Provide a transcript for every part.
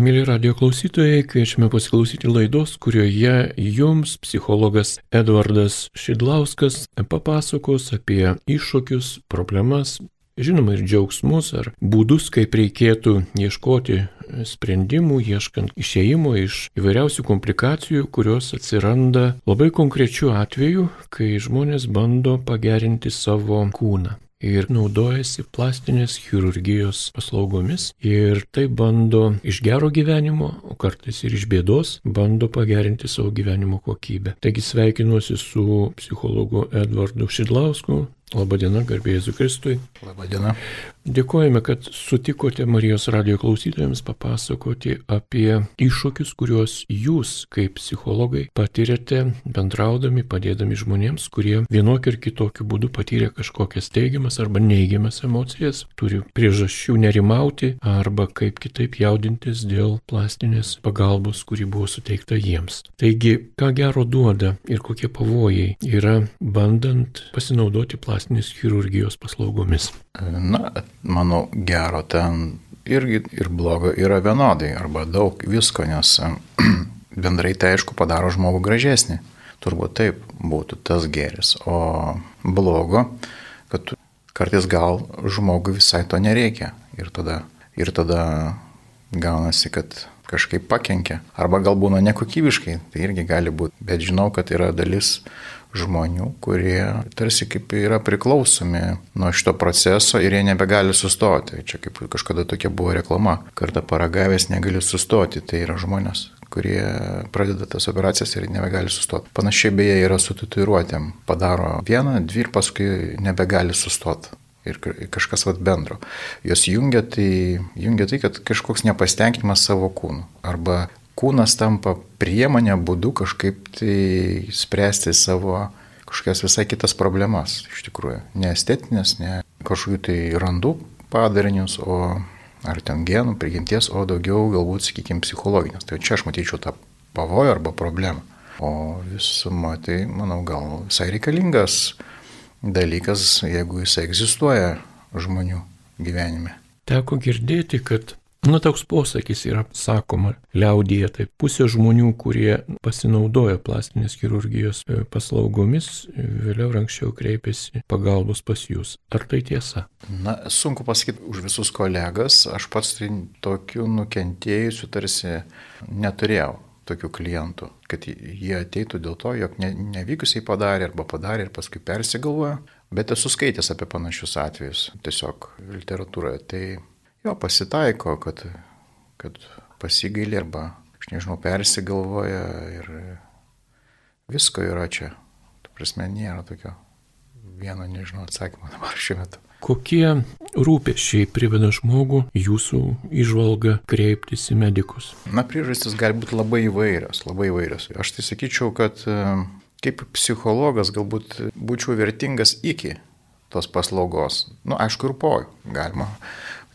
Mėly radio klausytojai, kviečiame pasiklausyti laidos, kurioje jums psichologas Edvardas Šidlauskas papasakos apie iššūkius, problemas, žinoma ir džiaugsmus ar būdus, kaip reikėtų ieškoti sprendimų, ieškant išėjimo iš įvairiausių komplikacijų, kurios atsiranda labai konkrečiu atveju, kai žmonės bando pagerinti savo kūną ir naudojasi plastinės chirurgijos paslaugomis ir tai bando iš gero gyvenimo, o kartais ir iš bėdos, bando pagerinti savo gyvenimo kokybę. Taigi sveikinuosi su psichologu Edvardu Šidlausku. Labadiena, garbėjai Zukristui. Labadiena. Dėkojame, kad sutikote Marijos radio klausytojams papasakoti apie iššūkius, kuriuos jūs kaip psichologai patiriate bendraudami, padėdami žmonėms, kurie vienokiu ir kitokiu būdu patyrė kažkokias teigiamas arba neigiamas emocijas, turi priežasčių nerimauti arba kaip kitaip jaudintis dėl plastinės pagalbos, kuri buvo suteikta jiems. Taigi, ką gero duoda ir kokie pavojai yra bandant pasinaudoti plastinės chirurgijos paslaugomis. Na, manau, gero ten irgi ir blogo yra vienodai, arba daug visko, nes bendrai tai aišku padaro žmogų gražesnį. Turbūt taip būtų tas geris. O blogo, kad kartais gal žmogui visai to nereikia. Ir tada, ir tada gaunasi, kad kažkaip pakenkia. Arba gal būna nekokybiškai, tai irgi gali būti. Bet žinau, kad yra dalis žmonių, kurie tarsi kaip yra priklausomi nuo šito proceso ir jie nebegali sustoti. Čia kaip kažkada tokia buvo reklama. Kartą paragavęs negali sustoti. Tai yra žmonės, kurie pradeda tas operacijas ir nebegali sustoti. Panašiai beje yra su tatuiruotėm. Padaro vieną, dvi ir paskui nebegali sustoti ir kažkas vat bendro. Jos jungia tai, jungia tai, kad kažkoks nepasitenkinimas savo kūnu. Arba kūnas tampa priemonė būdu kažkaip tai spręsti savo kažkokias visai kitas problemas, iš tikrųjų. Ne estetinės, ne kažkokių tai randų padarinius, o ar ten genų, prigimties, o daugiau galbūt, sakykime, psichologinės. Tai čia aš matyčiau tą pavojų arba problemą. O visuma tai, manau, gal visai reikalingas dalykas, jeigu jis egzistuoja žmonių gyvenime. Teko girdėti, kad Nu, toks posakis yra sakoma liaudyje, tai pusė žmonių, kurie pasinaudoja plastinės chirurgijos e, paslaugomis, vėliau anksčiau kreipiasi pagalbos pas jūs. Ar tai tiesa? Na, sunku pasakyti už visus kolegas, aš pats tai tokių nukentėjusių tarsi neturėjau tokių klientų, kad jie ateitų dėl to, jog ne, nevykusiai padarė arba padarė ir paskui persigalvojo, bet esu skaitęs apie panašius atvejus tiesiog literatūroje. Tai Jo pasitaiko, kad, kad pasigailė arba, aš nežinau, persigalvoja ir visko yra čia. Tu prasme, nėra tokio vieno, nežinau, atsakymo dabar šiuo metu. Kokie rūpešiai priveda žmogų jūsų išvalgą kreiptis į medikus? Na, priežastis gali būti labai įvairios, labai įvairios. Aš tai sakyčiau, kad e, kaip psichologas galbūt būčiau vertingas iki tos paslaugos. Na, nu, aišku, ir po galima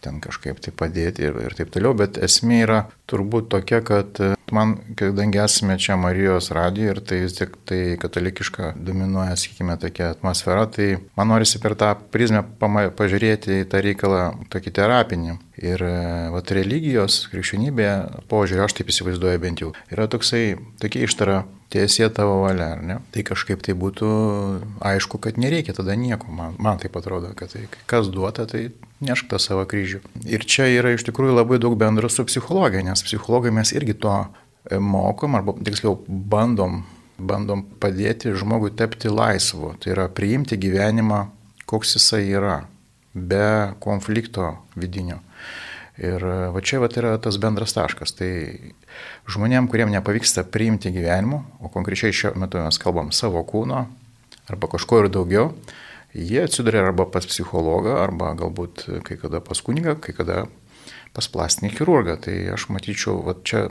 ten kažkaip tai padėti ir, ir taip toliau, bet esmė yra turbūt tokia, kad e, man, kadangi esame čia Marijos radijoje ir tai vis tik tai katalikiška dominuoja, sakykime, tokia atmosfera, tai man norisi per tą prizmę pažiūrėti į tą reikalą tokį terapinį. Ir e, vat, religijos, krikščionybė, požiūrė, aš taip įsivaizduoju bent jau, yra toksai, tokia ištara tiesie tavo valia, ar ne? Tai kažkaip tai būtų aišku, kad nereikia tada nieko. Man, man tai atrodo, kad tai kas duota, tai nešk tą savo kryžių. Ir čia yra iš tikrųjų labai daug bendro su psichologija, nes psichologai mes irgi to e, mokom, arba tiksliau bandom, bandom padėti žmogui tapti laisvu. Tai yra priimti gyvenimą, koks jisai yra, be konflikto vidinio. Ir e, va čia va yra tas bendras taškas. Tai žmonėm, kuriem nepavyksta priimti gyvenimo, o konkrečiai šiuo metu mes kalbam savo kūno arba kažko ir daugiau, jie atsiduria arba pas psichologą, arba galbūt kai kada pas kunigą, kai kada pas plastinį chirurgą. Tai aš matyčiau, va čia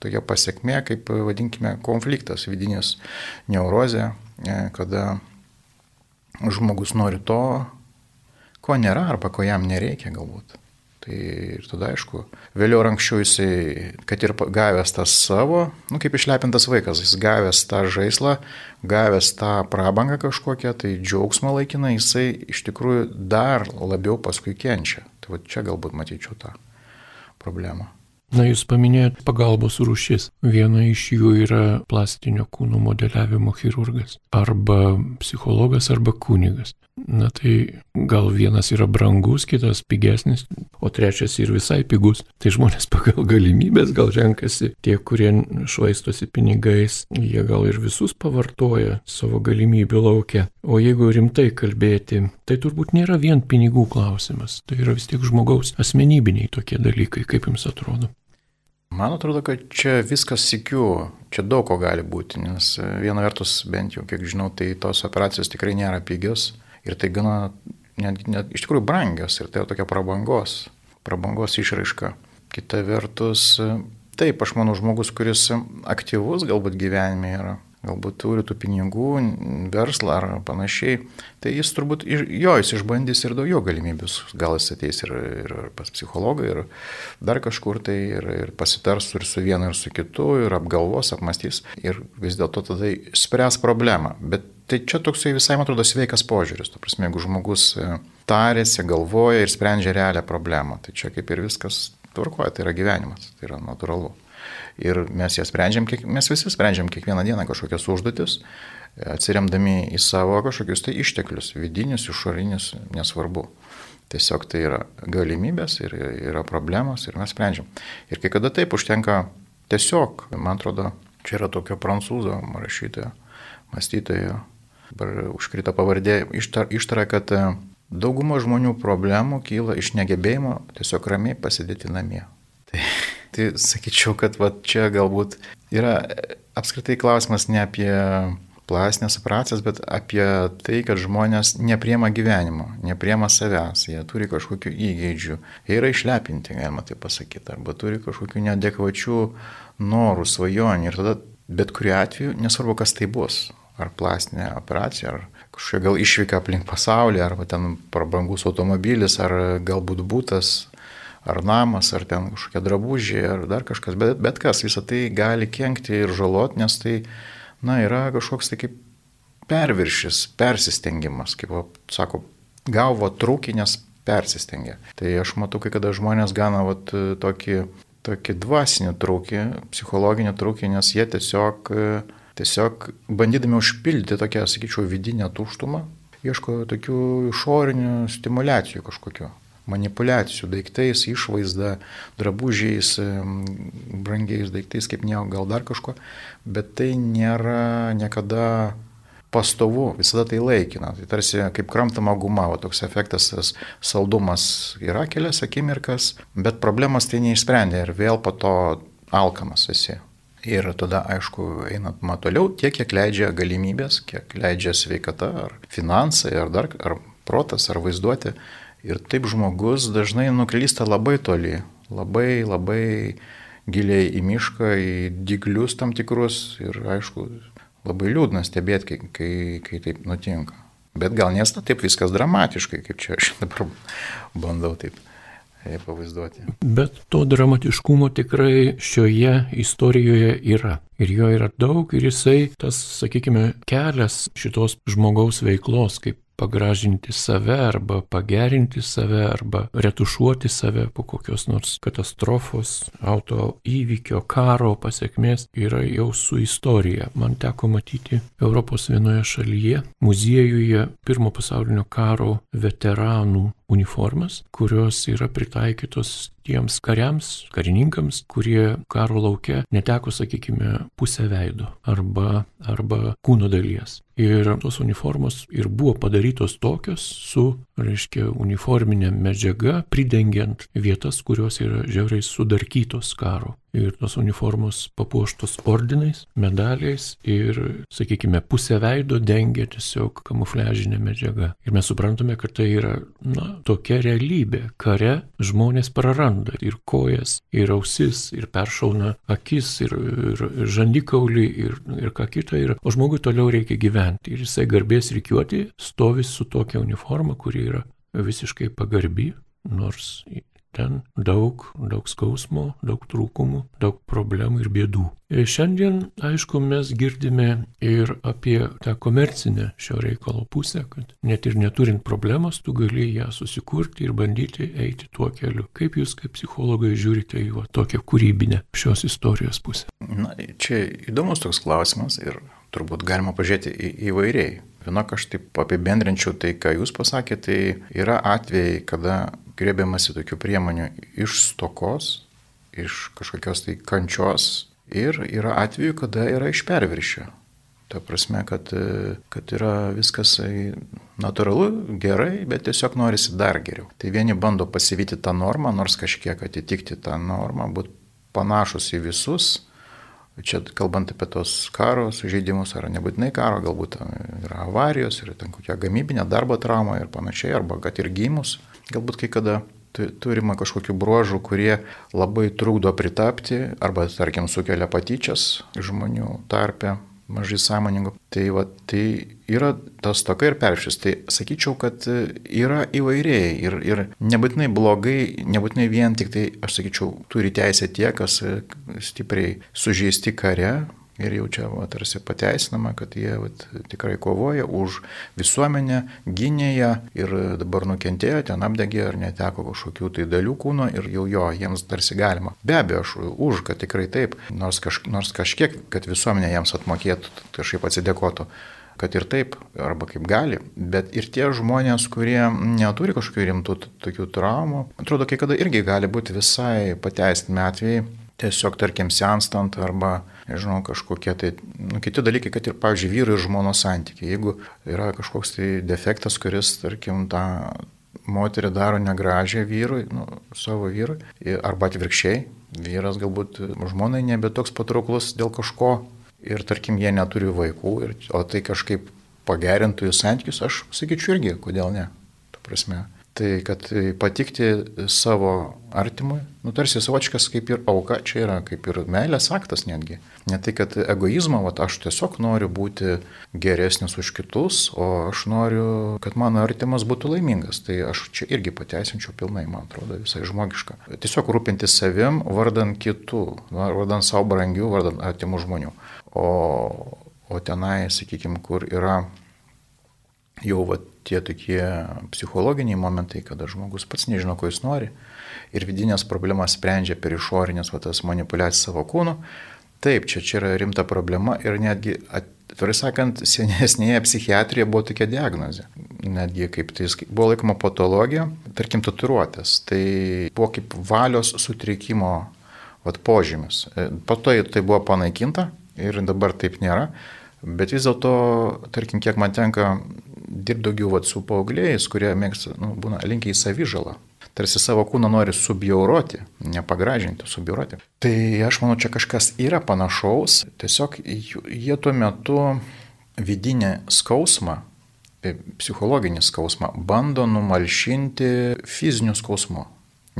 tokia pasiekmė, kaip vadinkime, konfliktas, vidinis neurozė, e, kada žmogus nori to, ko nėra arba ko jam nereikia galbūt. Tai ir tada aišku, vėliau ar anksčiau jisai, kad ir gavęs tą savo, nu kaip išlepintas vaikas, jis gavęs tą žaislą, gavęs tą prabangą kažkokią, tai džiaugsmą laikiną, jisai iš tikrųjų dar labiau paskui kenčia. Tai va čia galbūt matyčiau tą problemą. Na, jūs paminėjot pagalbos rūšis. Viena iš jų yra plastinio kūno modeliavimo chirurgas. Arba psichologas, arba kunigas. Na tai gal vienas yra brangus, kitas pigesnis, o trečias ir visai pigus. Tai žmonės pagal galimybės gal renkasi tie, kurie švaistosi pinigais, jie gal ir visus pavartoja savo galimybių laukia. O jeigu rimtai kalbėti, tai turbūt nėra vien pinigų klausimas, tai yra vis tiek žmogaus asmenybiniai tokie dalykai, kaip jums atrodo. Man atrodo, kad čia viskas sikiu, čia daug ko gali būti, nes viena vertus, bent jau kiek žinau, tai tos operacijos tikrai nėra pigios ir tai gana, net, net iš tikrųjų brangios ir tai tokia prabangos, prabangos išraiška. Kita vertus, taip, aš manau, žmogus, kuris aktyvus galbūt gyvenime yra, galbūt turi tų pinigų, verslą ar panašiai, tai jis turbūt, jo, jis išbandys ir daugiau galimybių, gal jis ateis ir, ir pas psichologą, ir dar kažkur tai, ir, ir pasitars ir su vienu, ir su kitu, ir apgalvos, apmastys, ir vis dėlto tada spręs problemą. Bet tai čia toksai visai, man atrodo, sveikas požiūris, tu prasme, jeigu žmogus e, tarėsi, galvoja ir sprendžia realią problemą, tai čia kaip ir viskas tvarkoja, tai yra gyvenimas, tai yra natūralu ir mes jas sprendžiam, mes visi sprendžiam kiekvieną dieną kažkokias užduotis, atsiriamdami į savo kažkokius tai išteklius, vidinius, išorinius, nesvarbu. Tiesiog tai yra galimybės ir yra problemos ir mes sprendžiam. Ir kai kada taip užtenka tiesiog, man atrodo, čia yra tokio prancūzo rašytojo, mąstytojo, užkrito pavardė, ištara, kad e, dauguma žmonių problemų kyla iš negebėjimo tiesiog ramiai pasidėti namie. Tai Tai sakyčiau, kad va, čia galbūt yra apskritai klausimas ne apie plastinės operacijas, bet apie tai, kad žmonės nepriema gyvenimo, nepriema savęs, jie turi kažkokių įgeidžių, jie yra išlepinti, galima tai pasakyti, arba turi kažkokių neadekvačių norų, svajonių. Ir tada bet kuriu atveju, nesvarbu, kas tai bus, ar plastinė operacija, ar kažkokia gal išvyka aplink pasaulį, arba ten prabangus automobilis, ar galbūt būtas, ar namas, ar ten kažkokie drabužiai, ar dar kažkas, bet, bet kas, visą tai gali kenkti ir žalot, nes tai, na, yra kažkoks tai kaip perviršis, persistengimas, kaip sako, gavo trūkį, nes persistengia. Tai aš matau, kai kada žmonės gana vat, tokį, tokį dvasinį trūkį, psichologinį trūkį, nes jie tiesiog, tiesiog bandydami užpildyti tokią, sakyčiau, vidinę tuštumą, ieško tokių išorinių stimulacijų kažkokiu manipulacijų daiktais, išvaizda, drabužiais, brangiais daiktais, kaip ne, gal dar kažko, bet tai nėra niekada pastovu, visada tai laikina. Tai tarsi kaip kramtama guma, o toks efektas, tas saldumas yra kelias akimirkas, bet problemas tai neišsprendė ir vėl po to alkamas esi. Ir tada, aišku, einant matoliau, tiek, kiek leidžia galimybės, kiek leidžia sveikata, ar finansai, ar dar, ar protas, ar vaizduoti, Ir taip žmogus dažnai nuklysta labai toli, labai labai giliai į mišką, į diglius tam tikrus ir aišku, labai liūdna stebėti, kai, kai, kai taip nutinka. Bet gal nesta taip viskas dramatiškai, kaip čia aš dabar bandau taip pavaizduoti. Bet to dramatiškumo tikrai šioje istorijoje yra. Ir jo yra daug ir jisai, tas, sakykime, kelias šitos žmogaus veiklos, kaip pagražinti save arba pagerinti save arba retušuoti save po kokios nors katastrofos, auto įvykio, karo pasiekmės yra jau su istorija. Man teko matyti Europos vienoje šalyje, muziejuje pirmo pasaulinio karo veteranų uniformas, kurios yra pritaikytos tiems kariams, karininkams, kurie karo laukia neteko, sakykime, pusę veido arba, arba kūno dalies. Ir tos uniformos ir buvo padarytos tokios su, reiškia, uniforminė medžiaga, pridengiant vietas, kurios yra žiauriai sudarkytos karo ir tos uniformos papuoštos ordinais, medaliais ir, sakykime, pusę veido dengia tiesiog kamufliažinė medžiaga. Ir mes suprantame, kad tai yra, na, tokia realybė. Kare žmonės praranda ir kojas, ir ausis, ir peršauna akis, ir, ir, žandikaulį, ir, ir ką kita. Ir, o žmogui toliau reikia gyventi. Ir jisai garbės reikiuoti stovi su tokia uniforma, kuri yra visiškai pagarbi, nors ten daug, daug skausmo, daug trūkumų, daug problemų ir bėdų. Ir šiandien, aišku, mes girdime ir apie tą komercinę šio reikalo pusę, kad net ir neturint problemos, tu gali ją susikurti ir bandyti eiti tuo keliu. Kaip jūs kaip psichologai žiūrite į va, tokią kūrybinę šios istorijos pusę? Na, čia įdomus toks klausimas ir turbūt galima pažiūrėti į, įvairiai. Vienok aš taip apibendrinčiau tai, ką jūs pasakėte, tai yra atvejai, kada grėbiamasi tokių priemonių iš stokos, iš kažkokios tai kančios ir yra atveju, kada yra iš perviršio. Ta prasme, kad, kad yra viskas natūralu, gerai, bet tiesiog norisi dar geriau. Tai vieni bando pasivyti tą normą, nors kažkiek atitikti tą normą, būti panašus į visus, Čia kalbant apie tos karo sužeidimus, ar nebūtinai karo, galbūt yra avarijos, yra ten kokia gamybinė darbo trauma ir panašiai, arba kad ir gimus, galbūt kai kada turima kažkokių bruožų, kurie labai trukdo pritapti arba, tarkim, sukelia patyčias žmonių tarpe mažai sąmoningų. Tai, va, tai yra tas toka ir peršis. Tai sakyčiau, kad yra įvairiai ir, ir nebūtinai blogai, nebūtinai vien tik tai, aš sakyčiau, turi teisę tie, kas stipriai sužeisti kare, Ir jau čia va, tarsi pateisinama, kad jie va, tikrai kovoja už visuomenę, gynė ją ir dabar nukentėjo, ten apdegė ar neteko kažkokių tai dalių kūno ir jau jo, jiems tarsi galima. Be abejo, aš už, kad tikrai taip, nors, kaž, nors kažkiek, kad visuomenė jiems atmokėtų, kažkaip atsidėkotų kad ir taip, arba kaip gali, bet ir tie žmonės, kurie neturi kažkokių rimtų tokių traumų, atrodo, kai kada irgi gali būti visai pateisinami atvejai, tiesiog, tarkim, senstant arba nežinau, kažkokie tai, nu, kiti dalykai, kad ir, pavyzdžiui, vyru ir žmonos santykiai. Jeigu yra kažkoks tai defektas, kuris, tarkim, tą moterį daro negražią vyrui, nu, savo vyrui, arba atvirkščiai, vyras galbūt žmonai nebe toks patrauklus dėl kažko ir, tarkim, jie neturi vaikų, ir, o tai kažkaip pagerintų jų santykius, aš sakyčiau irgi, kodėl ne. Ta prasme, Tai kad patikti savo artimui, nu tarsi savočkas kaip ir auka, čia yra kaip ir meilės aktas netgi. Ne tai, kad egoizmo, va, aš tiesiog noriu būti geresnis už kitus, o aš noriu, kad mano artimas būtų laimingas. Tai aš čia irgi pateisinčiau pilnai, man atrodo, visai žmogiška. Tiesiog rūpintis savim, vardant kitų, vardant savo brangių, vardant artimų žmonių. O, o tenai, sakykime, kur yra jau va, tie tokie psichologiniai momentai, kada žmogus pats nežino, ko jis nori ir vidinės problemas sprendžia per išorinės va, tas manipulacijas savo kūnu. Taip, čia, čia yra rimta problema ir netgi, atvirai sakant, senesnėje psichiatrijoje buvo tokia diagnozė. Netgi kaip tai buvo laikoma patologija, tarkim, tatuiruotės. Tai buvo kaip valios sutrikimo vat, požymis. E, po to tai buvo panaikinta ir dabar taip nėra. Bet vis dėlto, tarkim, kiek man tenka dirbti daugiau vat, su paaugliais, kurie mėgsta, nu, būna linkiai savižalą. Tarsi savo kūną nori subjauroti, nepagražinti, subjauroti. Tai aš manau, čia kažkas yra panašaus, tiesiog jie tuo metu vidinį skausmą, e, psichologinį skausmą bando numalšinti fiziniu skausmu,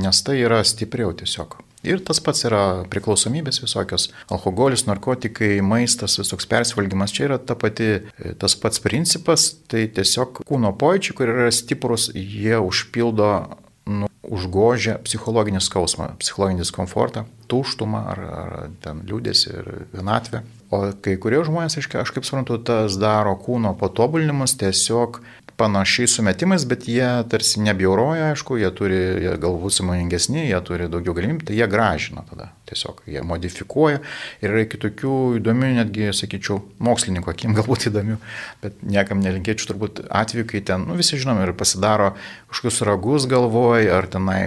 nes tai yra stipriau tiesiog. Ir tas pats yra priklausomybės visokios - alkoholis, narkotikai, maistas, visoks persivalgymas. Čia yra ta pati, tas pats principas, tai tiesiog kūno pojūčiai, kur yra stiprus, jie užpildo, nu, užgožia psichologinį skausmą, psichologinį diskomfortą, tuštumą ar, ar ten liūdėsi ir vienatvę. O kai kurie žmonės, aiškiai, aš kaip suprantu, tas daro kūno patobulinimus tiesiog panašiais sumetimais, bet jie tarsi nebjauroja, aišku, jie turi, jie galbūt samoningesni, jie turi daugiau galimybių, tai jie gražina tada. Tiesiog jie modifikuoja ir yra kitokių įdomių, netgi, sakyčiau, mokslininko akim galbūt įdomių, bet niekam nelinkėčiau turbūt atveju, kai ten, nu visi žinom, ir pasidaro kažkokius ragus galvoj, ar tenai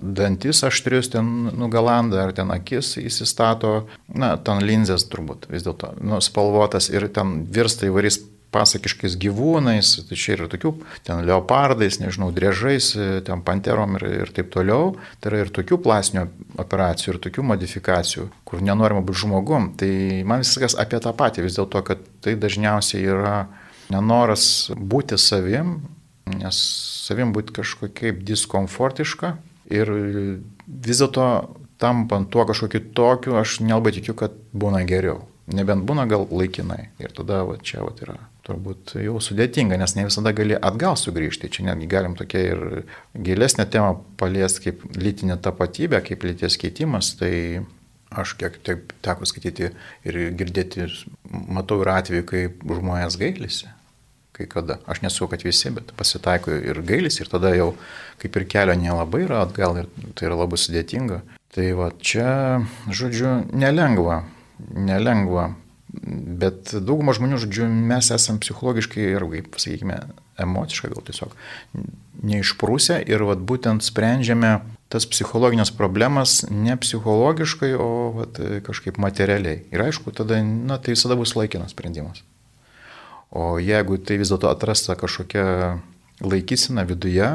dantis aštrius ten nugalanda, ar ten akis įsistato, na, ten linzės turbūt vis dėlto, nu, spalvotas ir ten virsta įvairiais pasakiškais gyvūnais, tai čia yra tokių, ten leopardais, nežinau, driežais, ten panterom ir, ir taip toliau. Tai yra ir tokių plastinio operacijų, ir tokių modifikacijų, kur nenorima būti žmogum. Tai man viskas apie tą patį, vis dėlto, kad tai dažniausiai yra nenoras būti savim, nes savim būti kažkokiai diskomfortiška ir vis dėlto tampant tuo kažkokiu tokiu, aš nelabai tikiu, kad būna geriau. Nebent būna gal laikinai. Ir tada va, čia va, yra turbūt jau sudėtinga, nes ne visada gali atgal sugrįžti. Čia netgi galim tokia ir gilesnė tema paliesti kaip lytinė tapatybė, kaip lyties keitimas. Tai aš kiek taip teko skaityti ir girdėti, matau ir atveju, kai žmonės gailisi. Kai kada. Aš nesu, kad visi, bet pasitaiko ir gailis ir tada jau kaip ir kelio nelabai yra atgal ir tai yra labai sudėtinga. Tai va čia, žodžiu, nelengva nelengva. Bet dauguma žmonių, žodžiu, mes esame psichologiškai ir, kaip sakykime, emociškai gal tiesiog neišprūsę ir vat, būtent sprendžiame tas psichologinės problemas ne psichologiškai, o vat, kažkaip materialiai. Ir aišku, tada, na, tai visada bus laikinas sprendimas. O jeigu tai vis dėlto atrasta kažkokia laikysena viduje,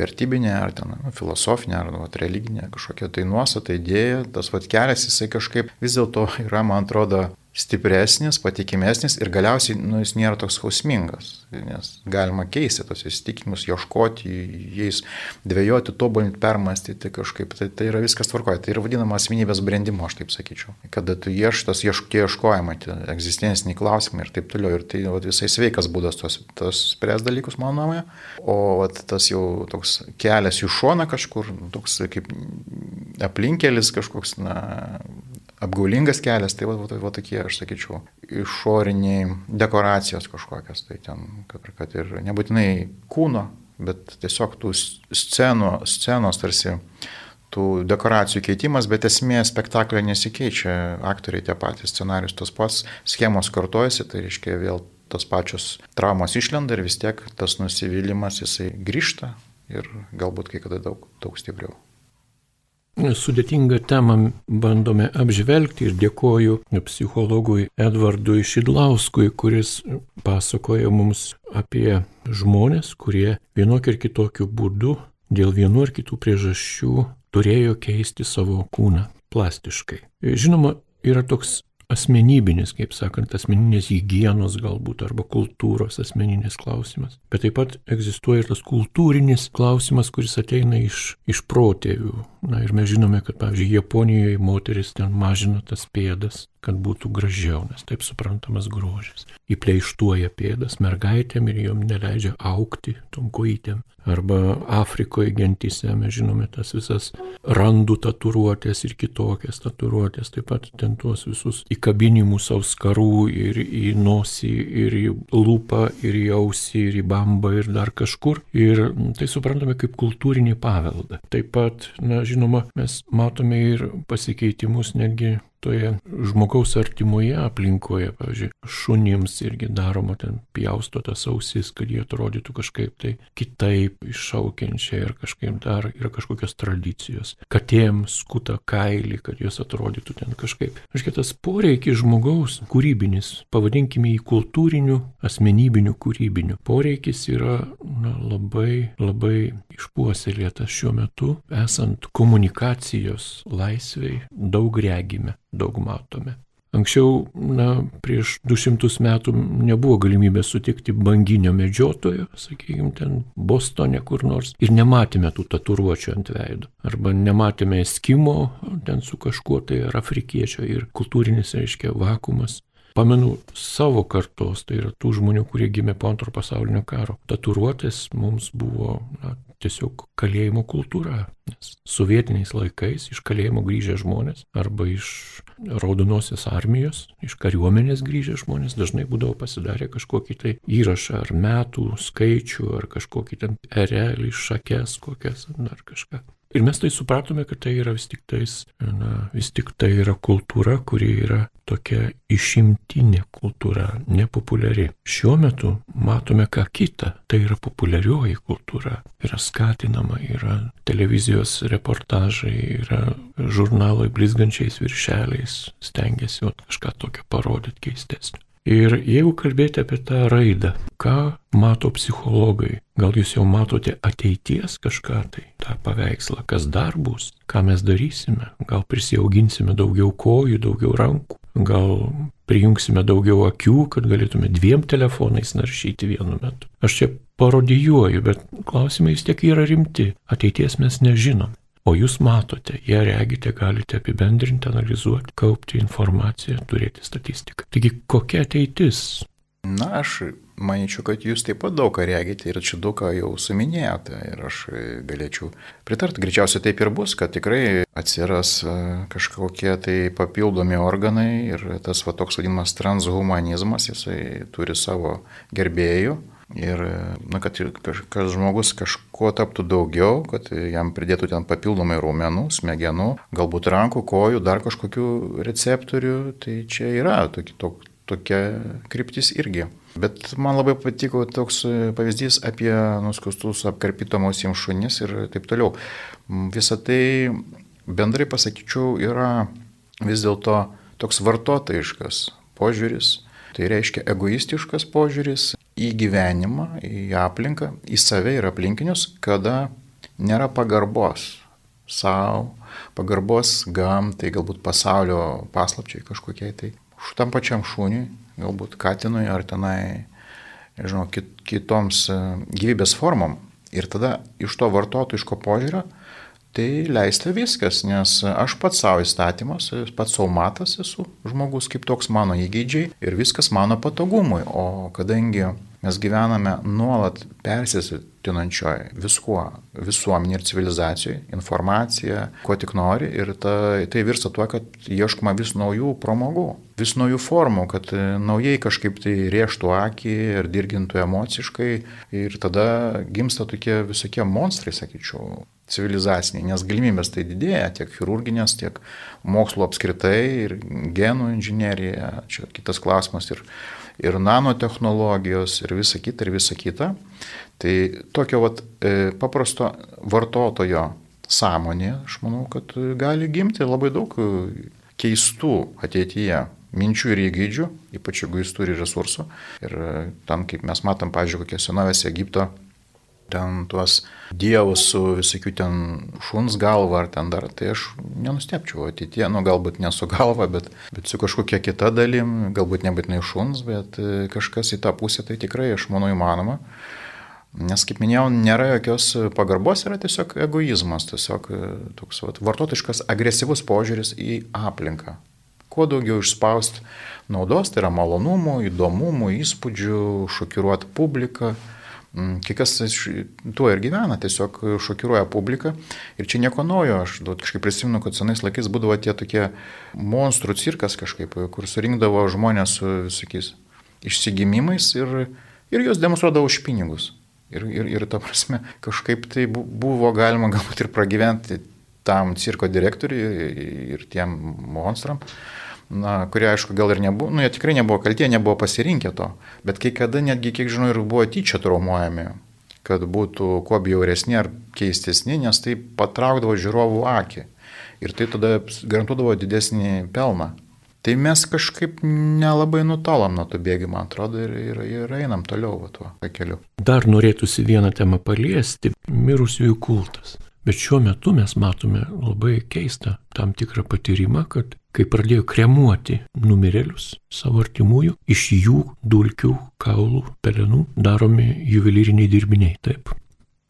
vertybinė, ar ten nu, filosofinė, ar nu, religinė kažkokia tai nuostata, idėja, tas vat kelias jisai kažkaip vis dėlto yra, man atrodo, stipresnis, patikimesnis ir galiausiai nu, jis nėra toks skausmingas, nes galima keisti tos įsitikinimus, ieškoti jais, dvėjoti, tobulinti, permastyti kažkaip, tai, tai yra viskas tvarkoja, tai yra vadinama asmenybės brandimo, aš taip sakyčiau. Kada tu ieškas, tie ieškojimai, tie egzistenciniai klausimai ir taip toliau, ir tai vat, visai sveikas būdas tos, tos spręs dalykus, mano nuomonė, o vat, tas jau toks kelias į šoną kažkur, toks kaip aplinkelis kažkoks, na, apgaulingas kelias, tai va, va, va tokie, aš sakyčiau, išoriniai dekoracijos kažkokios, tai ten, kad, kad ir nebūtinai kūno, bet tiesiog tų scenų, scenos tarsi tų dekoracijų keitimas, bet esmė spektaklio nesikeičia, aktoriai tie patys, scenarius tos pats, schemos kartojasi, tai reiškia vėl tos pačios traumos išlenda ir vis tiek tas nusivylimas jisai grįžta ir galbūt kai kada daug, daug stipriau sudėtingą temą bandome apžvelgti ir dėkoju psichologui Edvardui Šidlauskui, kuris pasakoja mums apie žmonės, kurie vienokiu ir kitokiu būdu dėl vienu ar kitų priežasčių turėjo keisti savo kūną plastiškai. Žinoma, yra toks asmenybinis, kaip sakant, asmeninės hygienos galbūt arba kultūros asmeninės klausimas. Bet taip pat egzistuoja ir tas kultūrinis klausimas, kuris ateina iš, iš protėvių. Na ir mes žinome, kad, pavyzdžiui, Japonijoje moteris ten mažina tas pėdas, kad būtų gražiau, nes taip suprantamas grožis. Įpleištuoja pėdas mergaitėm ir jom neleidžia aukti tom kojytėm. Arba Afrikoje gentyse mes žinome tas visas randų tatuiruotės ir kitokias tatuiruotės, taip pat ten tuos visus įkabinimus auskarų ir į nosį, ir į lūpą, ir į ausį, ir į bambą, ir dar kažkur. Ir tai suprantame kaip kultūrinį paveldą. Taip pat, na, žinoma, mes matome ir pasikeitimus netgi toje žmogaus artimoje aplinkoje, pavyzdžiui, šunims irgi daroma ten pjausto tas ausis, kad jie atrodytų kažkaip tai kitaip iššaukiančiai ir kažkaip dar yra kažkokios tradicijos. Katėms skuta kailį, kad jos atrodytų ten kažkaip. Aiškiai, tas poreikis žmogaus kūrybinis, pavadinkime jį kultūriniu, asmenybiniu kūrybiniu. Poreikis yra na, labai, labai išpuoselėtas šiuo metu, esant komunikacijos laisviai, daug regime daug matome. Anksčiau, na, prieš 200 metų nebuvo galimybės sutikti banginio medžiotojo, sakykime, ten Bostone kur nors, ir nematėme tų tatuiruočių ant veido. Arba nematėme eskimo ten su kažkuo tai ar afrikiečio ir kultūrinis, reiškia, vakumas. Pamenu savo kartos, tai yra tų žmonių, kurie gimė po antro pasaulinio karo. Tatuiruotės mums buvo na, tiesiog kalėjimo kultūra. Nes sovietiniais laikais iš kalėjimo grįžę žmonės arba iš raudonosios armijos, iš kariuomenės grįžę žmonės dažnai būdavo pasidarę kažkokį tai įrašą ar metų skaičių ar kažkokį ten erelį, šakes kokias ar kažką. Ir mes tai supratome, kad tai yra vis tik, tais, na, vis tik tai yra kultūra, kuri yra tokia išimtinė kultūra, nepopuliari. Šiuo metu matome ką kitą, tai yra populiarioji kultūra. Yra skatinama, yra televizijos reportažai, yra žurnalai blizgančiais viršeliais, stengiasi kažką tokio parodyti keistesnio. Ir jeigu kalbėti apie tą raidą, ką mato psichologai, gal jūs jau matote ateities kažką tai, tą paveikslą, kas dar bus, ką mes darysime, gal prisijauginsime daugiau kojų, daugiau rankų, gal prijungsime daugiau akių, kad galėtume dviem telefonais naršyti vienu metu. Aš čia parodijuoju, bet klausimai vis tiek yra rimti, ateities mes nežinom. O jūs matote, ją regite, galite apibendrinti, analizuoti, kaupti informaciją, turėti statistiką. Taigi kokia ateitis? Na, aš manyčiau, kad jūs taip pat daug ką regite ir čia daug ką jau suminėjote ir aš galėčiau pritarti. Greičiausiai taip ir bus, kad tikrai atsiras e, kažkokie tai papildomi organai ir tas va toks vadinamas transhumanizmas, jisai turi savo gerbėjų. Ir, na, kad, kad žmogus kažkuo taptų daugiau, kad jam pridėtų ten papildomai raumenų, smegenų, galbūt rankų, kojų, dar kažkokių receptorių, tai čia yra tokie, tok, tokia kryptis irgi. Bet man labai patiko toks pavyzdys apie nuskustus apkarpytomus jiems šunis ir taip toliau. Visą tai bendrai pasakyčiau yra vis dėlto toks vartotojiškas požiūris. Tai reiškia egoistiškas požiūris į gyvenimą, į aplinką, į save ir aplinkinius, kada nėra pagarbos savo, pagarbos gamtai, galbūt pasaulio paslapčiai kažkokiai tai tam pačiam šūniui, galbūt katinui ar tenai, žinau, kit, kitoms e, gyvybės formom. Ir tada iš to vartotojiško požiūrio tai leista viskas, nes aš pats savo įstatymas, pats savo matas esu žmogus kaip toks mano įgeidžiai ir viskas mano patogumui. O kadangi Mes gyvename nuolat persisitinančioje viskuo, visuomenė ir civilizacijoje, informacija, ko tik nori ir ta, tai virsta tuo, kad ieškoma vis naujų pramogų, vis naujų formų, kad naujai kažkaip tai rieštų akį ir dirgintų emociškai ir tada gimsta tokie visokie monstrai, sakyčiau civilizaciniai, nes galimybės tai didėja tiek chirurginės, tiek mokslo apskritai ir genų inžinierija, čia kitas klausimas ir ir nanotehnologijos, ir visa kita, ir visa kita. Tai tokio vat, e, paprasto vartotojo sąmonė, aš manau, kad gali gimti labai daug keistų ateityje minčių ir įgūdžių, ypač jeigu jis turi resursų. Ir tam, kaip mes matom, pavyzdžiui, kokie senovės Egipto ten tuos dievus su visokių ten šuns galva ar ten dar, tai aš nenustepčiau ateitie, nu galbūt ne su galva, bet, bet su kažkokia kita dalim, galbūt nebūtinai šuns, bet e, kažkas į tą pusę tai tikrai, aš manau, įmanoma. Nes, kaip minėjau, nėra jokios pagarbos, yra tiesiog egoizmas, tiesiog e, toks vat, vartotiškas, agresyvus požiūris į aplinką. Kuo daugiau išspausti naudos, tai yra malonumų, įdomumų, įspūdžių, šokiruoti publiką, kai kas tuo ir gyvena, tiesiog šokiruoja publiką. Ir čia nieko naujo, aš kažkaip prisimenu, kad senais laikais būdavo tie tokie monstrų cirkas kažkaip, kur surinkdavo žmonės su visokiais išsigimimais ir, ir juos demonstruodavo už pinigus. Ir, ir, ir ta prasme, kažkaip tai buvo galima galbūt ir pragyventi tam cirko direktoriui ir tiem monstram na, kurie aišku gal ir nebuvo, nu jie tikrai nebuvo kaltie, nebuvo pasirinkę to, bet kai kada netgi, kiek žinau, ir buvo tyčia traumuojami, kad būtų kuo bjauresni ar keistesni, nes tai patraukdavo žiūrovų akį ir tai tada garantuodavo didesnį pelną. Tai mes kažkaip nelabai nutolom nuo to bėgimo, atrodo, ir, ir, ir einam toliau tuo keliu. Dar norėtųsi vieną temą paliesti - mirusiųjų kultas. Bet šiuo metu mes matome labai keistą tam tikrą patyrimą, kad kai pradėjo kremuoti numirėlius savo artimųjų, iš jų dulkių, kaulų, pelenų daromi juvelyriniai dirbiniai. Taip.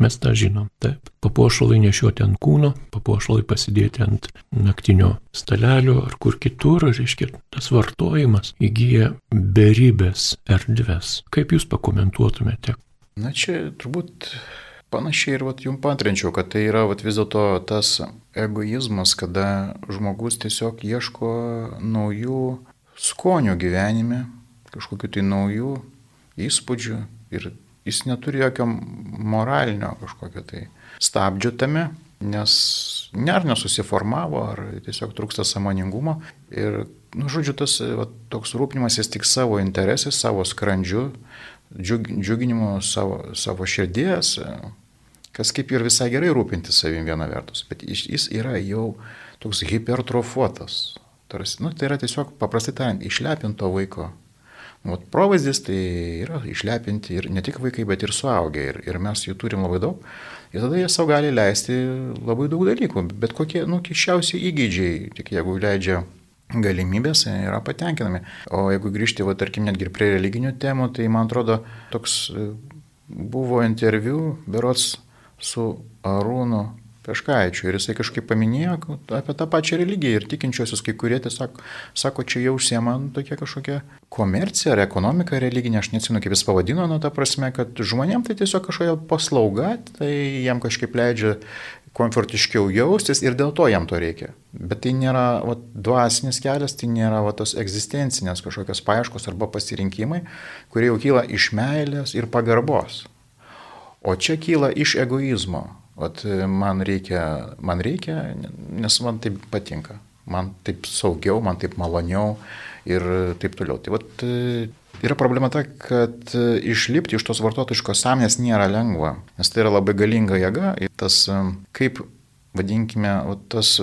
Mes tą žinom, taip. Papuošalai nešiuoti ant kūno, papuošalai pasidėti ant naktinio stalelio ar kur kitur, reiškia, tas vartojimas įgyja beribės erdves. Kaip jūs pakomentuotumėte? Na čia turbūt Panašiai ir vat, jums pantrinčiau, kad tai yra vat, vis dėlto tas egoizmas, kada žmogus tiesiog ieško naujų skonių gyvenime, kažkokiu tai naujų įspūdžių ir jis neturi jokio moralinio kažkokio tai stabdžio tame, nes ne ar nesusiformavo, ar tiesiog trūksta samoningumo. Ir, nu, žodžiu, tas va, toks rūpinimasis tik savo interesais, savo skrandžiu, džiuginimu savo, savo širdies, kas kaip ir visai gerai rūpintis savim viena vertus, bet jis yra jau toks hipertrofuotas. Tarsi, nu, tai yra tiesiog, paprastai tariant, išlepinto vaiko. Nu, vat, provaizdis tai yra išlepinti ir ne tik vaikai, bet ir suaugę. Ir, ir mes jų turim labai daug. Ir tada jie savo gali leisti labai daug dalykų. Bet kokie, nu, kiščiausi įgūdžiai, tik jeigu leidžia galimybės, yra patenkinami. O jeigu grįžti, va, tarkim, netgi prie religinių temų, tai man atrodo, toks e, buvo interviu, berots su Arūnu Peškaičiu. Ir jisai kažkaip paminėjo apie tą pačią religiją ir tikinčiosius, kai kurie tiesiog sako, čia jau užsiema tokia kažkokia komercija ar ekonomika religinė, aš neatsinu, kaip jis pavadino, nu, ta prasme, kad žmonėm tai tiesiog kažkokia paslauga, tai jam kažkaip leidžia komfortiškiau jaustis ir dėl to jam to reikia. Bet tai nėra va, dvasinis kelias, tai nėra va, tos egzistencinės kažkokios paieškos arba pasirinkimai, kurie jau kyla iš meilės ir pagarbos. O čia kyla iš egoizmo. Vat man reikia, man reikia, nes man taip patinka. Man taip saugiau, man taip maloniau ir taip toliau. Tai vat yra problema ta, kad išlipti iš tos vartotojiškos sąmonės nėra lengva, nes tai yra labai galinga jėga. Ir tas, kaip, vadinkime, tas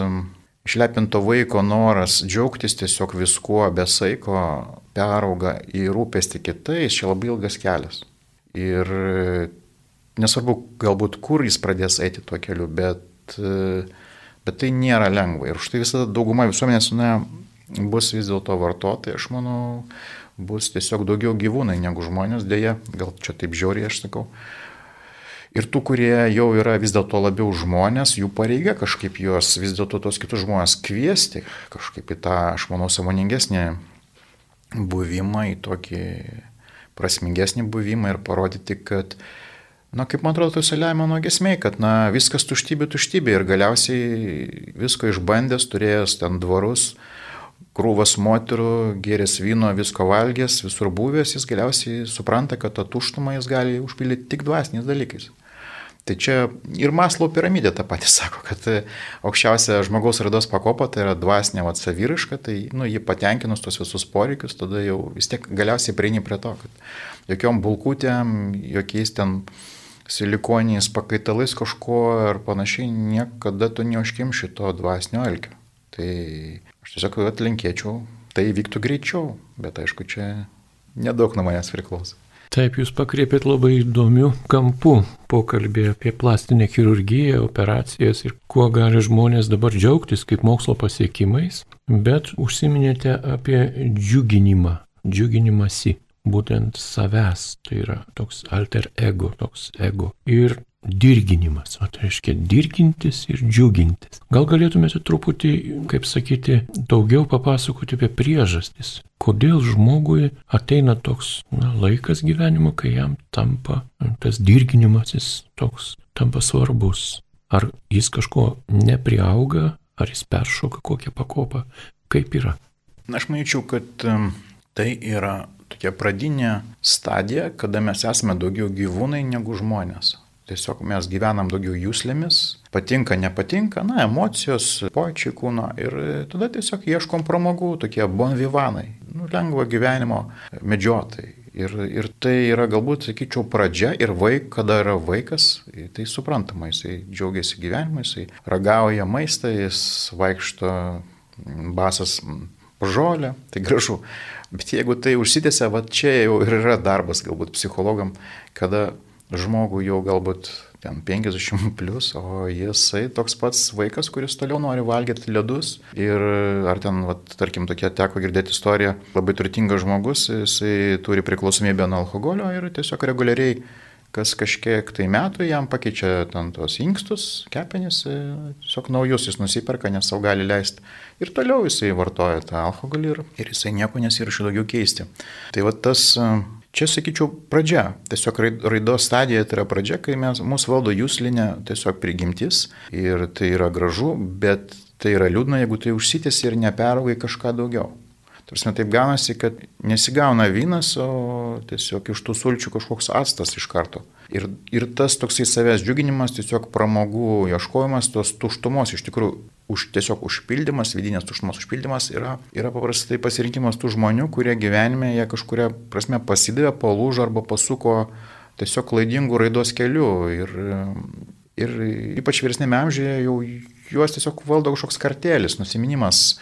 išlepinto vaiko noras džiaugtis tiesiog viskuo be saiko perauga į rūpestį kitais, čia labai ilgas kelias. Ir nesvarbu galbūt kur jis pradės eiti tuo keliu, bet, bet tai nėra lengva. Ir už tai visada dauguma visuomenės na, bus vis dėlto vartotojai, aš manau, bus tiesiog daugiau gyvūnai negu žmonės, dėja, gal čia taip žiauriai aš sakau. Ir tų, kurie jau yra vis dėlto labiau žmonės, jų pareiga kažkaip juos vis dėlto tos kitus žmonės kviesti, kažkaip į tą, aš manau, samoningesnį buvimą, į tokį prasmingesnį buvimą ir parodyti, kad uh, Na, kaip man atrodo, tose Leimono gesmiai, kad, na, viskas tuštybė, tuštybė ir galiausiai visko išbandęs, turėjęs ten dvarus, krūvas moterų, gerės vyno, visko valgęs, visur buvęs, jis galiausiai supranta, kad tą tuštumą jis gali užpildyti tik dvasiniais dalykais. Tai čia ir Maslo piramidė tą patį sako, kad aukščiausia žmogaus raidos pakopa tai yra dvasinė vat, saviriška, tai nu, jį patenkinus tos visus poreikius, tada jau vis tiek galiausiai prieini prie to, kad jokiom bulkutėm, jokiais ten silikoniais pakaitalais kažko ar panašiai, niekada tu neužkim šito dvasinio alkio. Tai aš tiesiog atlinkėčiau, tai vyktų greičiau, bet aišku, čia nedaug nuo manęs priklauso. Taip, jūs pakreipėt labai įdomių kampų pokalbį apie plastinę chirurgiją, operacijas ir kuo gali žmonės dabar džiaugtis kaip mokslo pasiekimais, bet užsiminėte apie džiuginimą, džiuginimąsi būtent savęs, tai yra toks alter ego, toks ego. Ir dirginimas, o tai reiškia dirgintis ir džiugintis. Gal galėtumėte truputį, kaip sakyti, daugiau papasakoti apie priežastis, kodėl žmogui ateina toks na, laikas gyvenimo, kai jam tampa tas dirginimasis toks, tampa svarbus. Ar jis kažko nepriauga, ar jis peršoka kokią pakopą, kaip yra. Aš manyčiau, kad tai yra tokia pradinė stadija, kada mes esame daugiau gyvūnai negu žmonės. Tiesiog mes gyvenam daugiau jūslėmis, patinka, nepatinka, na, emocijos, pojūčiai kūno ir tada tiesiog ieškom pramogų, tokie bonvivanai, nu, lengvo gyvenimo medžiotojai. Ir, ir tai yra galbūt, sakyčiau, pradžia ir vaik, kada yra vaikas, tai suprantama, jisai džiaugiasi gyvenimu, jisai ragauja maistą, jis vaikšto basas žolę, tai gražu. Bet jeigu tai užsitęsia, va čia jau ir yra darbas galbūt psichologam, kada žmogų jau galbūt ten 50 plus, o jisai toks pats vaikas, kuris toliau nori valgyti ledus. Ir ar ten, vat, tarkim, tokia teko girdėti istoriją, labai turtingas žmogus, jisai turi priklausomybę nuo alkoholio ir tiesiog reguliariai kas kažkiek tai metų jam pakeičia ten tos inkstus, kepenis, e, tiesiog naujus jis nusiperka, nes savo gali leisti. Ir toliau jisai vartoja tą alkoholį ir, ir jisai nieko nesirašo daugiau keisti. Tai va tas, e, čia sakyčiau, pradžia. Tiesiog raidos stadija tai yra pradžia, kai mes, mūsų valdo jūslinė tiesiog prigimtis ir tai yra gražu, bet tai yra liūdna, jeigu tai užsitęs ir neperaugai kažką daugiau. Tarsi taip gaunasi, kad nesigauna vynas, o tiesiog iš tų sulčių kažkoks atstas iš karto. Ir, ir tas toksai savęs džiuginimas, tiesiog pramogų ieškojimas, tos tuštumos iš tikrųjų už, tiesiog užpildymas, vidinės tuštumos užpildymas yra, yra paprastai pasirinkimas tų žmonių, kurie gyvenime jie kažkuria prasme pasidavė, palūžo arba pasuko tiesiog klaidingų raidos kelių. Ir, ir ypač vyresnėme amžiuje jau juos tiesiog valdo kažkoks kartelis, nusiminimas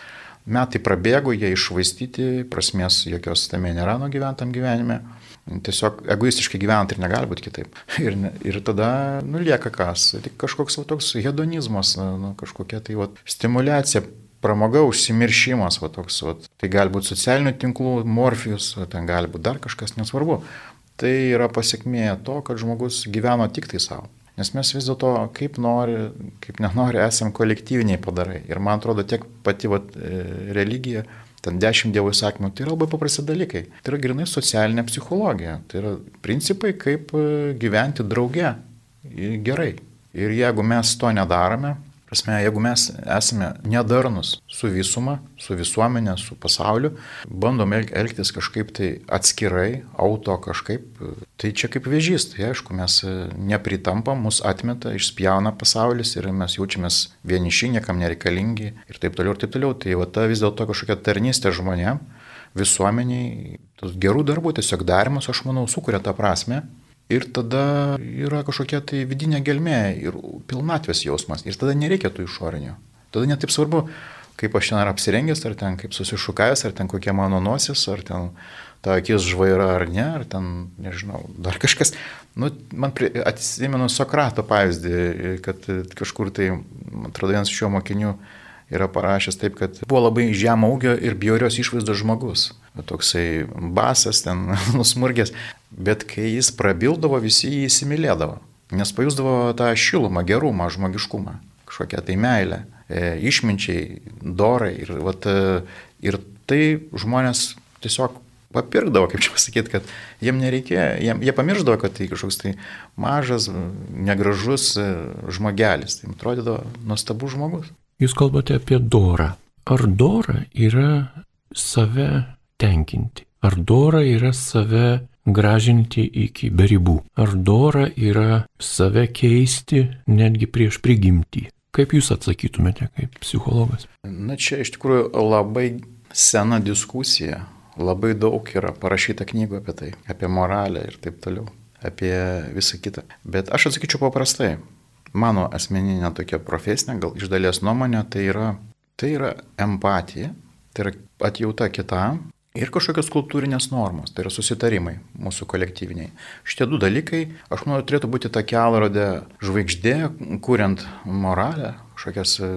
metai prabėgo, jie išvaistyti, prasmės jokios tame nėra nuo gyventam gyvenime. Tiesiog egoistiškai gyvent ir negali būti kitaip. Ir, ir tada nulieka kas, tik kažkoks va, toks hedonizmas, nu, kažkokia tai va, stimulacija, pramoga, užsimiršimas, va, toks, va. tai gali būti socialinių tinklų, morfijus, ten gali būti dar kažkas, nesvarbu. Tai yra pasiekmė to, kad žmogus gyveno tik tai savo. Nes mes vis dėlto, kaip nori, kaip nenori, esame kolektyviniai padarai. Ir man atrodo, tiek pati vat, e, religija, ten dešimt dievų įsakymų, tai yra labai paprasti dalykai. Tai yra grinai socialinė psichologija. Tai yra principai, kaip e, gyventi drauge gerai. Ir jeigu mes to nedarome, Prasme, jeigu mes esame nedarnus su visuma, su visuomenė, su pasauliu, bandom elgtis kažkaip tai atskirai, auto kažkaip, tai čia kaip vėžys, tai aišku, mes nepritampam, mus atmeta, išspjauna pasaulis ir mes jaučiamės vieniši, niekam nereikalingi ir taip toliau ir taip toliau. Tai va ta vis dėlto kažkokia tarnystė žmonėm, visuomeniai, gerų darbų tiesiog darimas, aš manau, sukuria tą prasme Ir tada yra kažkokia tai vidinė gelmė ir pilnatvės jausmas. Ir tada nereikia tų išorinių. Tada netaip svarbu, kaip aš ten ar apsirengęs, ar ten kaip susišukavęs, ar ten kokia mano nosis, ar ten ta akis žvaira ar ne, ar ten, nežinau, dar kažkas. Nu, man atsimenu Sokrato pavyzdį, kad kažkur tai, man atrodo, vienas iš jo mokinių yra parašęs taip, kad buvo labai žemo ūgio ir bjaurios išvaizdos žmogus. Toksai basas, ten nusmurgęs, bet kai jis prabildavo, visi jį įsimylėdavo, nes pajusdavo tą šilumą, gerumą, žmogiškumą, kažkokią tai meilę, e, išminčiai, dorai. Ir, vat, e, ir tai žmonės tiesiog papirkdavo, kaip čia pasakyti, kad jiem nereikėjo, jiem, jie pamirždavo, kad tai kažkoks tai mažas, negražus e, žmogelis. Tai atrodydavo nuostabus žmogus. Jūs kalbate apie dorą. Ar dora yra save tenkinti? Ar dora yra save gražinti iki beribų? Ar dora yra save keisti netgi prieš prigimtį? Kaip jūs atsakytumėte kaip psichologas? Na čia iš tikrųjų labai sena diskusija. Labai daug yra parašyta knygų apie tai, apie moralę ir taip toliau, apie visą kitą. Bet aš atsakyčiau paprastai mano asmeninė tokia profesinė, gal iš dalies nuomonė, tai yra, tai yra empatija, tai yra atjauta kitam ir kažkokios kultūrinės normos, tai yra susitarimai mūsų kolektyviniai. Šitie du dalykai, aš manau, turėtų būti ta kelrodė žvaigždė, kuriant moralę, kažkokias e,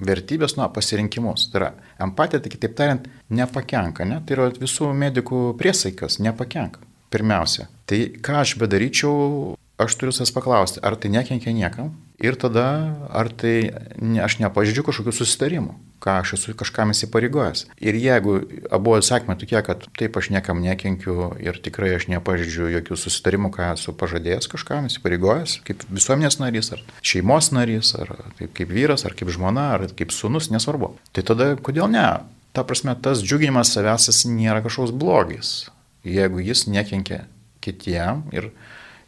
vertybės, na, pasirinkimus. Tai yra empatija, tai kitaip tariant, nepakenka, ne? tai yra visų medikų priesaikas, nepakenka. Pirmiausia. Tai ką aš bedaryčiau, aš turiu savęs paklausti, ar tai nekenkia niekam ir tada, ar tai ne, aš nepažydžiu kažkokių susitarimų, ką aš esu kažkam įsipareigojęs. Ir jeigu abu atsakymai tokie, kad taip aš niekam nekenkiu ir tikrai aš nepažydžiu jokių susitarimų, ką esu pažadėjęs kažkam įsipareigojęs, kaip visuomenės narys, ar šeimos narys, ar kaip, kaip vyras, ar kaip žmona, ar kaip sunus, nesvarbu. Tai tada kodėl ne? Ta prasme, tas džiuginimas savęs nėra kažkoks blogis, jeigu jis nekenkia kitiem ir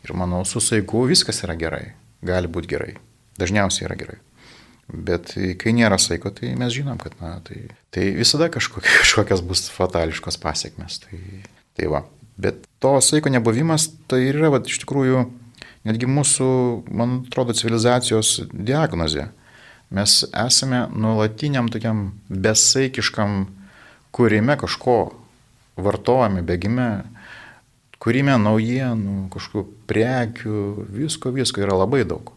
Ir manau, su saiku viskas yra gerai. Gali būti gerai. Dažniausiai yra gerai. Bet kai nėra saiko, tai mes žinom, kad na, tai, tai visada kažkokie, kažkokios bus fatališkos pasiekmes. Tai, tai va. Bet to saiko nebuvimas tai yra va, iš tikrųjų netgi mūsų, man atrodo, civilizacijos diagnozė. Mes esame nuolatiniam tokiam besaikiškam kūrime kažko, vartojame, bėgime, kūrime naujienų, kažkokių prekių, visko, visko yra labai daug.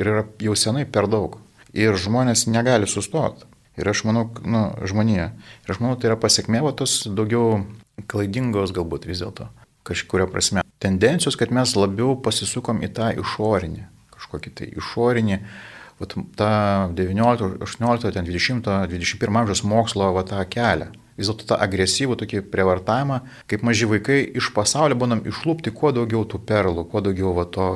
Ir yra jau senai per daug. Ir žmonės negali sustoti. Ir aš manau, nu, žmonija. Ir aš manau, tai yra pasiekmė va tos daugiau klaidingos galbūt vis dėlto. Kažkuria prasme. Tendencijos, kad mes labiau pasisukom į tą išorinį. Kažkokį tai išorinį. Vat, tą 19, 18, 20, 21 amžiaus mokslo va, tą kelią vis dėlto tą agresyvų tokį prievartavimą, kaip maži vaikai iš pasaulio bandom išlūpti kuo daugiau tų perlų, kuo daugiau va, to,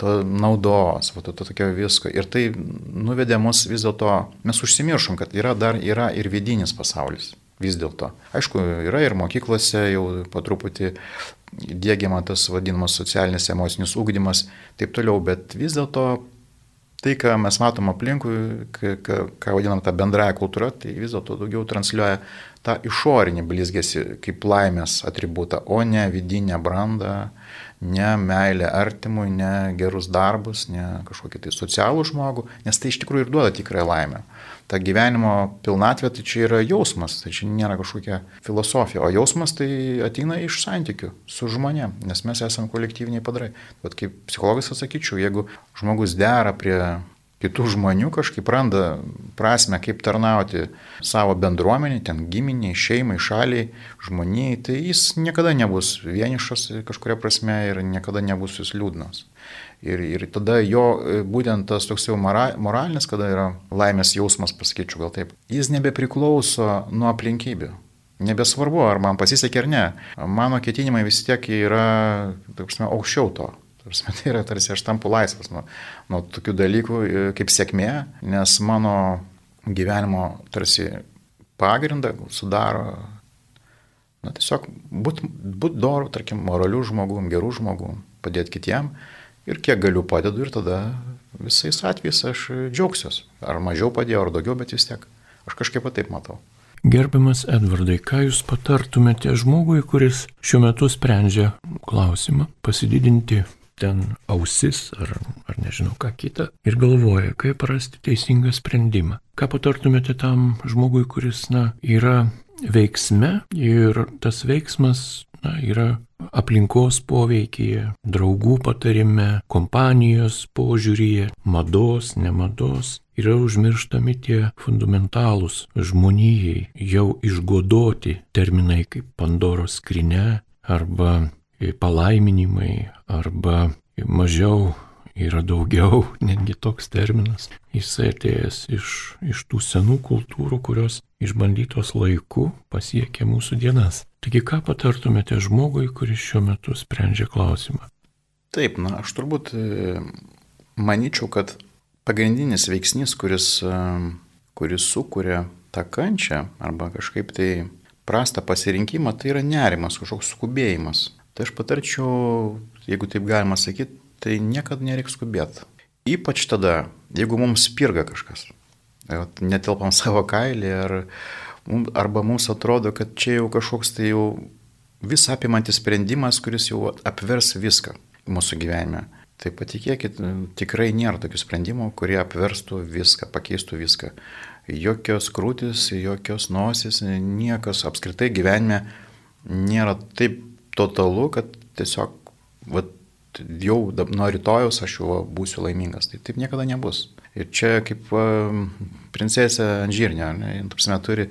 to naudos, va, to, to tokio visko. Ir tai nuvedė mus vis dėlto, mes užsimiršom, kad yra dar yra ir vidinis pasaulis. Vis dėlto. Aišku, yra ir mokyklose jau po truputį dėgiama tas vadinamas socialinis emocinis ūkdymas, taip toliau, bet vis dėlto tai, ką mes matom aplinkui, ką, ką vadinam tą bendrąją kultūrą, tai vis dėlto daugiau transliuoja tą išorinį blizgėsi kaip laimės atributą, o ne vidinę brandą, ne meilę artimui, ne gerus darbus, ne kažkokį tai socialų žmogų, nes tai iš tikrųjų ir duoda tikrąją laimę. Ta gyvenimo pilnatvė tai čia yra jausmas, tai čia nėra kažkokia filosofija, o jausmas tai ateina iš santykių su žmonėm, nes mes esame kolektyviniai padarai. Bet kaip psichologas atsakyčiau, jeigu žmogus dera prie kitų žmonių kažkaip randa prasme, kaip tarnauti savo bendruomenį, ten giminiai, šeimai, šaliai, žmonijai, tai jis niekada nebus vienišas kažkuria prasme ir niekada nebus jis liūdnas. Ir, ir tada jo būtent tas toks jau moralinis, kada yra laimės jausmas, pasakyčiau gal taip, jis nebepriklauso nuo aplinkybių. Nebesvarbu, ar man pasisekė ar ne. Mano ketinimai vis tiek yra, taip prasme, aukščiau to. Tarsi, tai yra tarsi aš tampu laisvas nuo, nuo tokių dalykų e, kaip sėkmė, nes mano gyvenimo tarsi pagrindą sudaro, na tiesiog būti būt dorų, tarkim, moralių žmogum, gerų žmogum, padėti kitiem ir kiek galiu padedu ir tada visais atvejais aš džiaugsiuos. Ar mažiau padėjau, ar daugiau, bet vis tiek aš kažkaip taip matau. Gerbiamas Edvardai, ką Jūs patartumėte žmogui, kuris šiuo metu sprendžia klausimą pasididinti ten ausis ar, ar nežinau ką kitą ir galvoja, kaip rasti teisingą sprendimą. Ką patartumėte tam žmogui, kuris, na, yra veiksme ir tas veiksmas, na, yra aplinkos poveikyje, draugų patarime, kompanijos požiūryje, mados, nemados, yra užmirštami tie fundamentalūs žmonijai, jau išgodoti terminai kaip Pandoros skrinė arba palaiminimai arba mažiau yra daugiau, netgi toks terminas. Jisai atėjęs iš, iš tų senų kultūrų, kurios išbandytos laiku pasiekė mūsų dienas. Taigi ką patartumėte žmogui, kuris šiuo metu sprendžia klausimą? Taip, na, aš turbūt e, manyčiau, kad pagrindinis veiksnys, kuris, e, kuris sukuria tą kančią arba kažkaip tai prastą pasirinkimą, tai yra nerimas, kažkoks skubėjimas. Tai aš patarčiau, jeigu taip galima sakyti, tai niekada nereiks skubėti. Ypač tada, jeigu mums spirga kažkas. Netelpam savo kailį ar, arba mums atrodo, kad čia jau kažkoks tai jau vis apimantis sprendimas, kuris jau apvers viską mūsų gyvenime. Tai patikėkit, tikrai nėra tokių sprendimų, kurie apverstų viską, pakeistų viską. Jokios krūtis, jokios nosis, niekas apskritai gyvenime nėra taip totalu, kad tiesiog vat, jau nuo rytojus aš jau būsiu laimingas. Tai taip niekada nebus. Ir čia kaip princesė Anžirnė, prasme, turi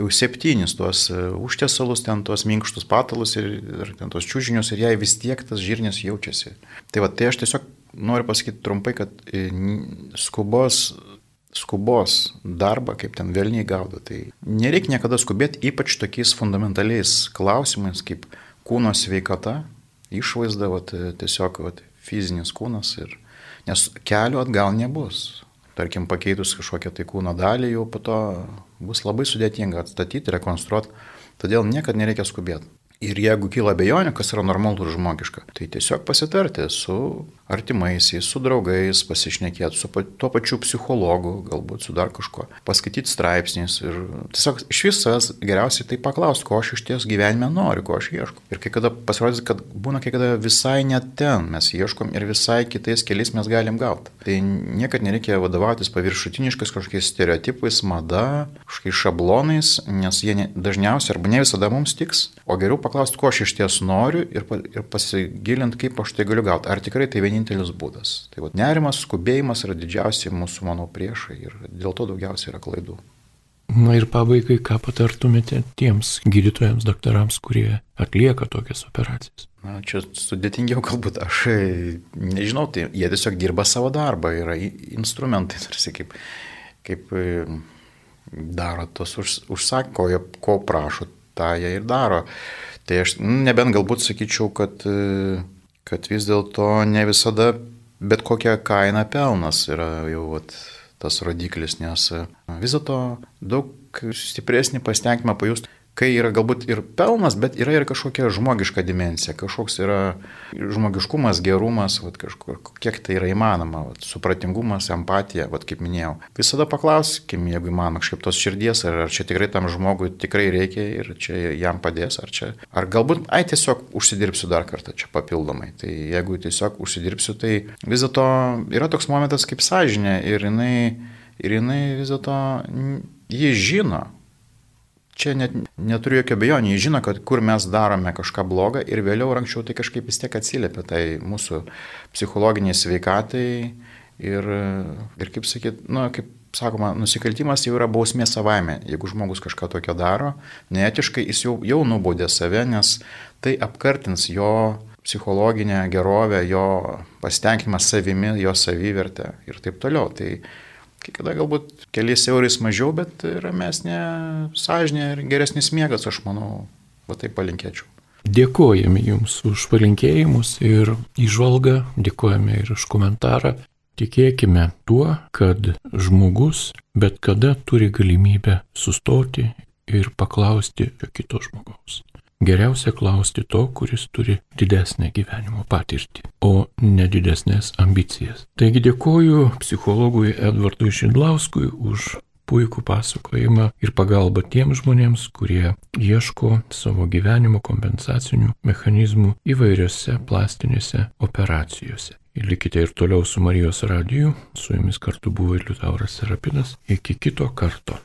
jau septynis tuos e, užtiesalus, ten tuos minkštus patalus ir, ir ten tuos čiūžinius ir jai vis tiek tas žirnės jaučiasi. Tai va, tai aš tiesiog noriu pasakyti trumpai, kad e, skubos skubos darbą, kaip ten vėlniai gaudo. Tai nereikia niekada skubėti, ypač tokiais fundamentaliais klausimais, kaip kūno sveikata, išvaizda, vat, tiesiog vat, fizinis kūnas ir nes kelio atgal nebus. Tarkim, pakeitus kažkokią tai kūno dalį, jau po to bus labai sudėtinga atstatyti, rekonstruoti, todėl niekada nereikia skubėti. Ir jeigu kyla bejonių, kas yra normalu ir žmogiška, tai tiesiog pasitarti su artimaisiais, su draugais, pasišnekėti su tuo pačiu psichologu, galbūt su dar kažkuo, paskaityti straipsnius ir tiesiog iš visas geriausiai tai paklausti, ko aš iš ties gyvenime noriu, ko aš ieškau. Ir kai kada pasirodys, kad būna kai kada visai net ten mes ieškom ir visai kitais keliais mes galim gauti. Tai niekad nereikia vadovautis paviršutiniškais kažkokiais stereotipais, mada, kažkokiais šablonais, nes jie ne, dažniausiai arba ne visada mums tiks, o geriau paklausti, ko aš iš ties noriu ir, ir pasigilinti, kaip aš tai galiu gauti. Ar tikrai tai vienintelis būdas. Tai va, nerimas, skubėjimas yra didžiausi mūsų, manau, priešai ir dėl to daugiausiai yra klaidų. Na ir pabaigai, ką patartumėte tiems gydytojams, daktarams, kurie atlieka tokias operacijas? Na, čia sudėtingiau galbūt, aš e, nežinau, tai jie tiesiog dirba savo darbą, yra instrumentai, tarsi kaip, kaip e, daro tos už, užsak, ko, ko prašo, tą jie ir daro. Tai aš nebent galbūt sakyčiau, kad e, kad vis dėlto ne visada bet kokia kaina pelnas yra jau vat, tas rodiklis, nes vis dėlto daug stipresnį pasitenkimą pajusti kai yra galbūt ir pelnas, bet yra ir kažkokia žmogiška dimensija, kažkoks yra žmogiškumas, gerumas, vat, kažkur, kiek tai yra įmanoma, vat, supratingumas, empatija, vat, kaip minėjau. Visada paklauskim, jeigu įmanoma, kažkaip tos širdies, ar, ar čia tikrai tam žmogui tikrai reikia ir čia jam padės, ar čia, ar galbūt, ai tiesiog užsidirbsiu dar kartą čia papildomai. Tai jeigu tiesiog užsidirbsiu, tai vis dėlto yra toks momentas kaip sąžinė ir jinai, ir jinai vis dėlto, ji žino, Čia net neturiu jokio bejonių, jie žino, kad kur mes darome kažką blogą ir vėliau ar anksčiau tai kažkaip vis tiek atsiliepia tai mūsų psichologiniai sveikatai, Ir, ir kaip sakyt, nu, kaip sakoma, nusikaltimas jau yra bausmė savaime. Jeigu žmogus kažką tokio daro, neetiškai jis jau, jau nubaudė save, nes tai apkartins jo psichologinę gerovę, jo pasitenkinimą savimi, jo savivertę ir taip toliau. Tai kai kada galbūt keliais eurais mažiau, bet ramesnė sąžinė ir geresnis miegas, aš manau, va taip palinkėčiau. Dėkojame Jums už palinkėjimus ir išvalgą, dėkojame ir už komentarą. Tikėkime tuo, kad žmogus bet kada turi galimybę sustoti ir paklausti kito žmogaus. Geriausia klausti to, kuris turi didesnę gyvenimo patirtį, o ne didesnės ambicijas. Taigi dėkoju psichologui Edvardui Šidlauskui už puikų pasakojimą ir pagalbą tiems žmonėms, kurie ieško savo gyvenimo kompensacinių mechanizmų įvairiose plastinėse operacijose. Ir likite ir toliau su Marijos radiju, su jumis kartu buvo ir Liutauras Serapinas. Iki kito karto.